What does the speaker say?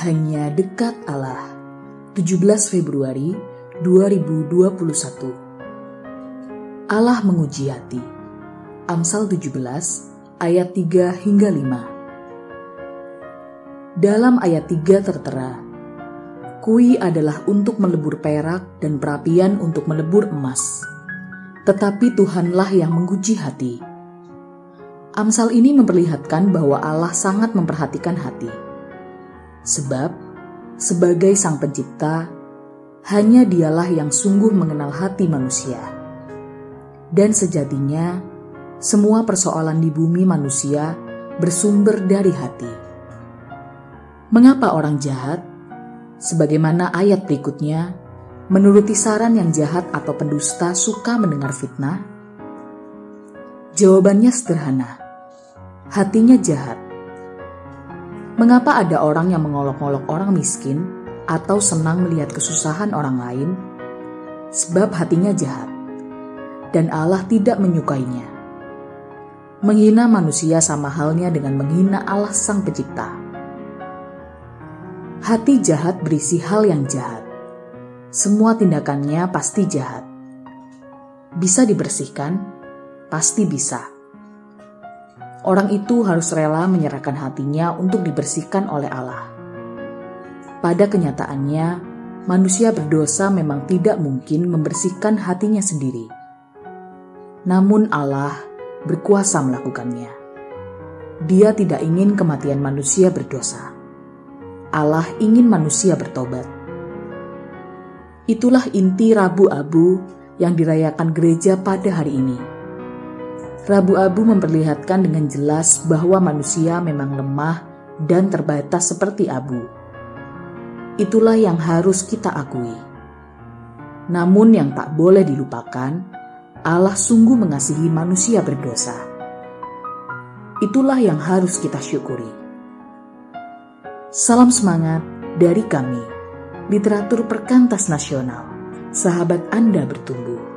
Hanya dekat Allah. 17 Februari 2021. Allah menguji hati. Amsal 17 ayat 3 hingga 5. Dalam ayat 3 tertera, Kui adalah untuk melebur perak dan perapian untuk melebur emas. Tetapi Tuhanlah yang menguji hati. Amsal ini memperlihatkan bahwa Allah sangat memperhatikan hati Sebab, sebagai Sang Pencipta, hanya Dialah yang sungguh mengenal hati manusia. Dan sejatinya, semua persoalan di bumi manusia bersumber dari hati. Mengapa orang jahat? Sebagaimana ayat berikutnya, menuruti saran yang jahat atau pendusta suka mendengar fitnah? Jawabannya sederhana. Hatinya jahat Mengapa ada orang yang mengolok-olok orang miskin atau senang melihat kesusahan orang lain? Sebab hatinya jahat, dan Allah tidak menyukainya. Menghina manusia sama halnya dengan menghina Allah Sang Pencipta. Hati jahat berisi hal yang jahat. Semua tindakannya pasti jahat. Bisa dibersihkan? Pasti bisa orang itu harus rela menyerahkan hatinya untuk dibersihkan oleh Allah. Pada kenyataannya, manusia berdosa memang tidak mungkin membersihkan hatinya sendiri. Namun Allah berkuasa melakukannya. Dia tidak ingin kematian manusia berdosa. Allah ingin manusia bertobat. Itulah inti Rabu Abu yang dirayakan gereja pada hari ini Rabu Abu memperlihatkan dengan jelas bahwa manusia memang lemah dan terbatas seperti abu. Itulah yang harus kita akui. Namun yang tak boleh dilupakan, Allah sungguh mengasihi manusia berdosa. Itulah yang harus kita syukuri. Salam semangat dari kami, literatur perkantas nasional. Sahabat Anda bertumbuh.